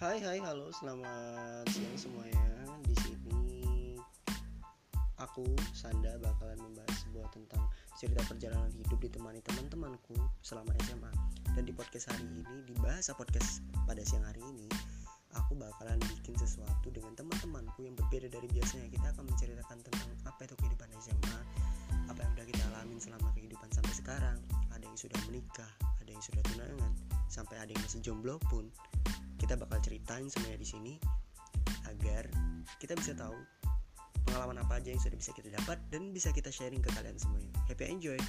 Hai hai halo selamat siang semuanya. Di sini aku Sanda bakalan membahas sebuah tentang cerita perjalanan hidup ditemani teman-temanku selama SMA dan di podcast hari ini di bahasa podcast pada siang hari ini aku bakalan bikin sesuatu dengan teman-temanku yang berbeda dari biasanya. Kita akan menceritakan tentang apa itu kehidupan SMA apa yang udah kita alamin selama kehidupan sampai sekarang. Ada yang sudah menikah ada yang sudah tunangan sampai ada yang masih jomblo pun ceritain semuanya di sini agar kita bisa tahu pengalaman apa aja yang sudah bisa kita dapat dan bisa kita sharing ke kalian semuanya. Happy enjoy.